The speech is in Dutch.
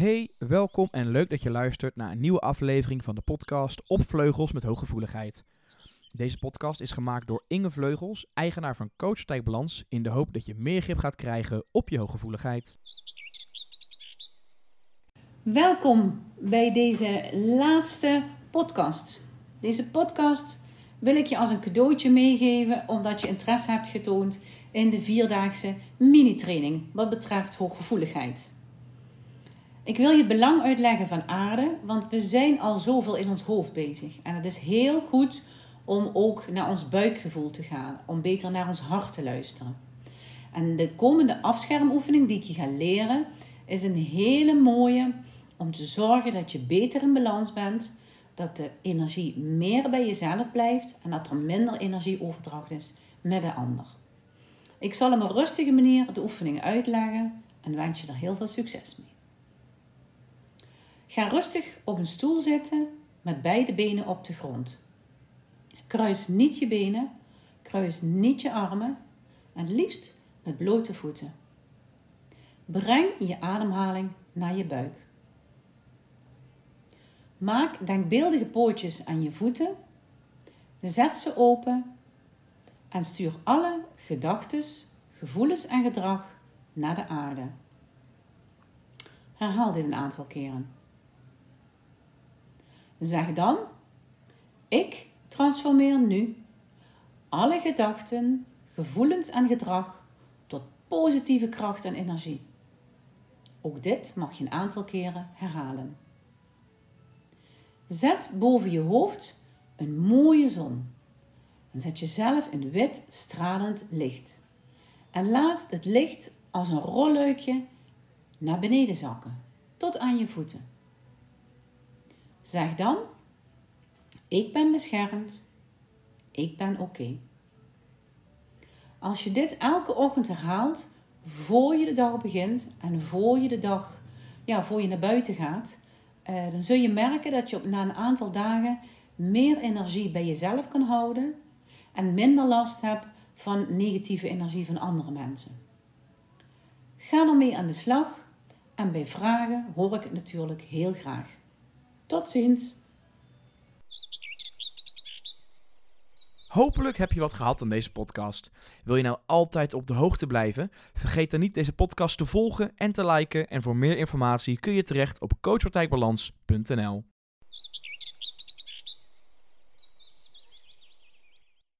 Hey, welkom en leuk dat je luistert naar een nieuwe aflevering van de podcast Op Vleugels met Hooggevoeligheid. Deze podcast is gemaakt door Inge Vleugels, eigenaar van Coach Tijk Balans, in de hoop dat je meer grip gaat krijgen op je hooggevoeligheid. Welkom bij deze laatste podcast. Deze podcast wil ik je als een cadeautje meegeven omdat je interesse hebt getoond in de vierdaagse mini-training wat betreft hooggevoeligheid. Ik wil je belang uitleggen van aarde, want we zijn al zoveel in ons hoofd bezig. En het is heel goed om ook naar ons buikgevoel te gaan, om beter naar ons hart te luisteren. En de komende afschermoefening die ik je ga leren, is een hele mooie om te zorgen dat je beter in balans bent, dat de energie meer bij jezelf blijft en dat er minder energieoverdracht is met de ander. Ik zal op een rustige manier de oefening uitleggen en wens je er heel veel succes mee. Ga rustig op een stoel zitten met beide benen op de grond. Kruis niet je benen, kruis niet je armen en liefst met blote voeten. Breng je ademhaling naar je buik. Maak denkbeeldige pootjes aan je voeten, zet ze open en stuur alle gedachten, gevoelens en gedrag naar de aarde. Herhaal dit een aantal keren. Zeg dan: Ik transformeer nu alle gedachten, gevoelens en gedrag tot positieve kracht en energie. Ook dit mag je een aantal keren herhalen. Zet boven je hoofd een mooie zon. En zet jezelf in wit stralend licht. En laat het licht als een rolluikje naar beneden zakken, tot aan je voeten. Zeg dan: Ik ben beschermd. Ik ben oké. Als je dit elke ochtend herhaalt, voor je de dag begint en voor je de dag, ja, voor je naar buiten gaat, eh, dan zul je merken dat je op, na een aantal dagen meer energie bij jezelf kan houden en minder last hebt van negatieve energie van andere mensen. Ga ermee aan de slag en bij vragen hoor ik het natuurlijk heel graag. Tot ziens! Hopelijk heb je wat gehad aan deze podcast. Wil je nou altijd op de hoogte blijven? Vergeet dan niet deze podcast te volgen en te liken. En voor meer informatie kun je terecht op coachpartijbalans.nl.